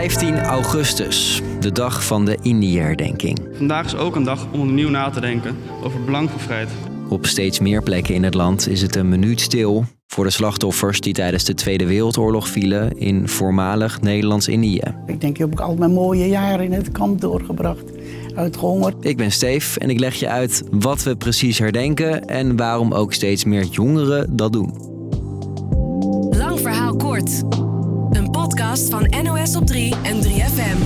15 augustus, de dag van de Indië-herdenking. Vandaag is ook een dag om opnieuw na te denken over het belang van vrijheid. Op steeds meer plekken in het land is het een minuut stil voor de slachtoffers die tijdens de Tweede Wereldoorlog vielen in voormalig Nederlands-Indië. Ik denk, ik heb ook al mijn mooie jaren in het kamp doorgebracht. Uitgehongerd. Ik ben Steef en ik leg je uit wat we precies herdenken en waarom ook steeds meer jongeren dat doen. Lang verhaal kort. Podcast van NOS op 3 en 3FM.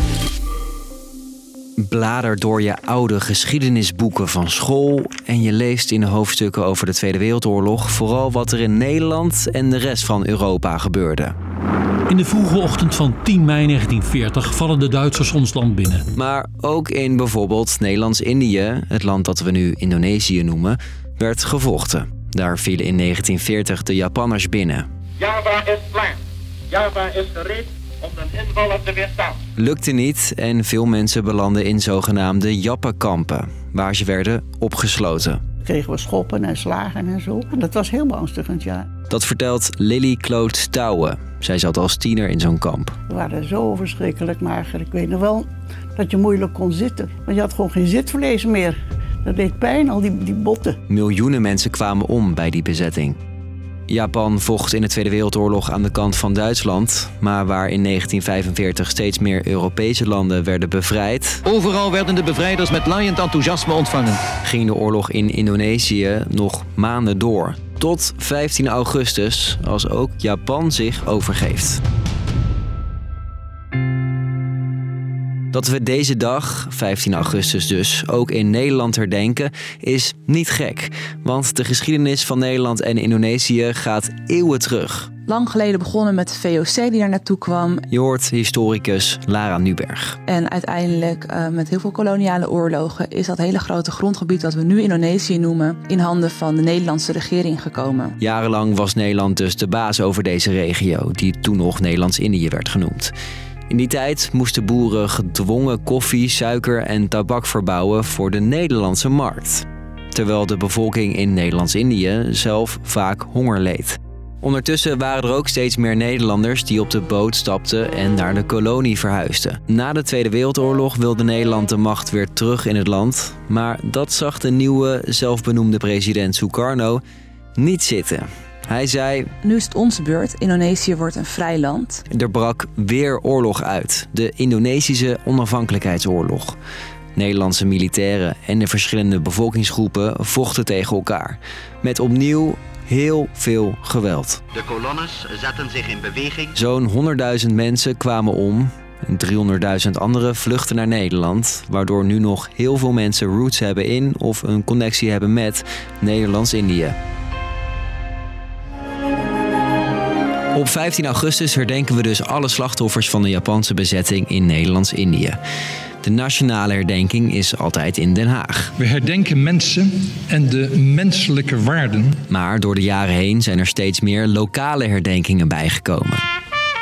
Blader door je oude geschiedenisboeken van school en je leest in de hoofdstukken over de Tweede Wereldoorlog vooral wat er in Nederland en de rest van Europa gebeurde. In de vroege ochtend van 10 mei 1940 vallen de Duitsers ons land binnen. Maar ook in bijvoorbeeld Nederlands-Indië, het land dat we nu Indonesië noemen, werd gevochten. Daar vielen in 1940 de Japanners binnen. Java is. Java is gereed om de invallen te weerstaan. Lukte niet en veel mensen belanden in zogenaamde Jappenkampen, waar ze werden opgesloten. Kregen we schoppen en slagen en zo. En dat was heel beangstigend, ja. Dat vertelt Lily Kloot Stouwen. Zij zat als tiener in zo'n kamp. We waren zo verschrikkelijk mager. Ik weet nog wel dat je moeilijk kon zitten. Want je had gewoon geen zitvlees meer. Dat deed pijn, al die, die botten. Miljoenen mensen kwamen om bij die bezetting. Japan vocht in de Tweede Wereldoorlog aan de kant van Duitsland, maar waar in 1945 steeds meer Europese landen werden bevrijd, Overal werden de bevrijders met laaiend enthousiasme ontvangen. ging de oorlog in Indonesië nog maanden door. Tot 15 augustus, als ook Japan zich overgeeft. Dat we deze dag, 15 augustus dus, ook in Nederland herdenken, is niet gek. Want de geschiedenis van Nederland en Indonesië gaat eeuwen terug. Lang geleden begonnen met de VOC die daar naartoe kwam. Je hoort historicus Lara Nuberg. En uiteindelijk eh, met heel veel koloniale oorlogen is dat hele grote grondgebied wat we nu Indonesië noemen in handen van de Nederlandse regering gekomen. Jarenlang was Nederland dus de baas over deze regio, die toen nog Nederlands-Indië werd genoemd. In die tijd moesten boeren gedwongen koffie, suiker en tabak verbouwen voor de Nederlandse markt. Terwijl de bevolking in Nederlands-Indië zelf vaak honger leed. Ondertussen waren er ook steeds meer Nederlanders die op de boot stapten en naar de kolonie verhuisden. Na de Tweede Wereldoorlog wilde Nederland de macht weer terug in het land, maar dat zag de nieuwe zelfbenoemde president Sukarno niet zitten. Hij zei: Nu is het onze beurt. Indonesië wordt een vrij land. Er brak weer oorlog uit, de Indonesische onafhankelijkheidsoorlog. Nederlandse militairen en de verschillende bevolkingsgroepen vochten tegen elkaar. Met opnieuw heel veel geweld. De kolonnes zetten zich in beweging. Zo'n 100.000 mensen kwamen om. en 300.000 anderen vluchten naar Nederland, waardoor nu nog heel veel mensen roots hebben in of een connectie hebben met Nederlands-Indië. Op 15 augustus herdenken we dus alle slachtoffers van de Japanse bezetting in Nederlands-Indië. De nationale herdenking is altijd in Den Haag. We herdenken mensen en de menselijke waarden. Maar door de jaren heen zijn er steeds meer lokale herdenkingen bijgekomen.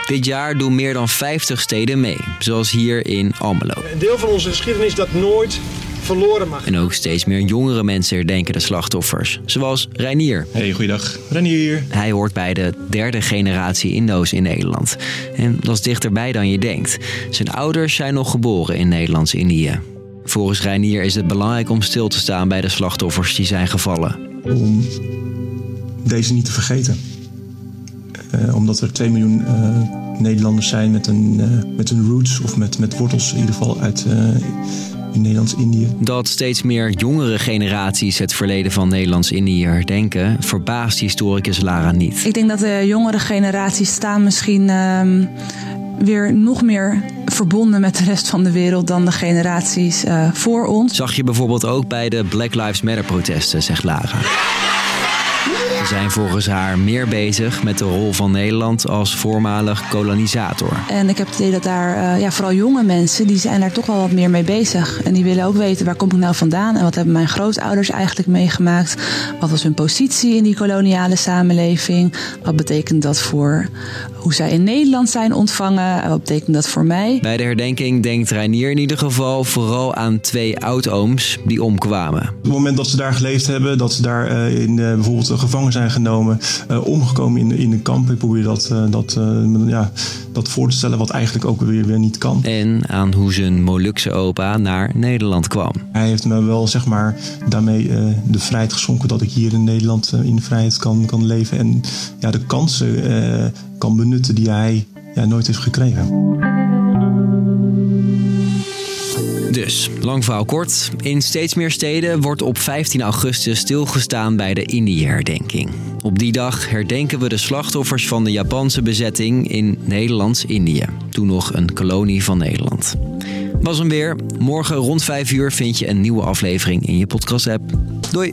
Dit jaar doen meer dan 50 steden mee, zoals hier in Almelo. Een deel van onze geschiedenis dat nooit verloren mag. En ook steeds meer jongere mensen herdenken de slachtoffers, zoals Reinier. Hey, goeiedag. Renier hier. Hij hoort bij de derde generatie Indo's in Nederland. En dat is dichterbij dan je denkt. Zijn ouders zijn nog geboren in Nederlands-Indië. Volgens Reinier is het belangrijk om stil te staan bij de slachtoffers die zijn gevallen. Om deze niet te vergeten. Eh, omdat er 2 miljoen eh, Nederlanders zijn met een, eh, met een roots of met, met wortels in ieder geval uit eh, in Nederlands-Indië. Dat steeds meer jongere generaties het verleden van Nederlands-Indië herdenken, verbaast historicus Lara niet. Ik denk dat de jongere generaties staan misschien ehm, weer nog meer verbonden met de rest van de wereld dan de generaties eh, voor ons. Zag je bijvoorbeeld ook bij de Black Lives Matter protesten, zegt Lara. Ze zijn volgens haar meer bezig met de rol van Nederland als voormalig kolonisator. En ik heb het idee dat daar, eh, ja, vooral jonge mensen, die zijn daar toch wel wat meer mee bezig. En die willen ook weten, waar kom ik nou vandaan? En wat hebben mijn grootouders eigenlijk meegemaakt? Wat was hun positie in die koloniale samenleving? Wat betekent dat voor hoe zij in Nederland zijn ontvangen? En wat betekent dat voor mij? Bij de herdenking denkt Reinier in ieder geval vooral aan twee oudooms die omkwamen. Op het moment dat ze daar geleefd hebben, dat ze daar eh, in eh, bijvoorbeeld een gevangen zijn genomen, omgekomen in, in de kamp. Ik probeer dat, dat, ja, dat voor te stellen, wat eigenlijk ook weer, weer niet kan. En aan hoe zijn Molukse opa naar Nederland kwam. Hij heeft me wel zeg maar daarmee de vrijheid geschonken dat ik hier in Nederland in vrijheid kan, kan leven. En ja, de kansen kan benutten die hij ja, nooit heeft gekregen. Dus, lang verhaal kort. In steeds meer steden wordt op 15 augustus stilgestaan bij de Indië-herdenking. Op die dag herdenken we de slachtoffers van de Japanse bezetting in Nederlands-Indië. Toen nog een kolonie van Nederland. Was hem weer. Morgen rond 5 uur vind je een nieuwe aflevering in je podcast-app. Doei!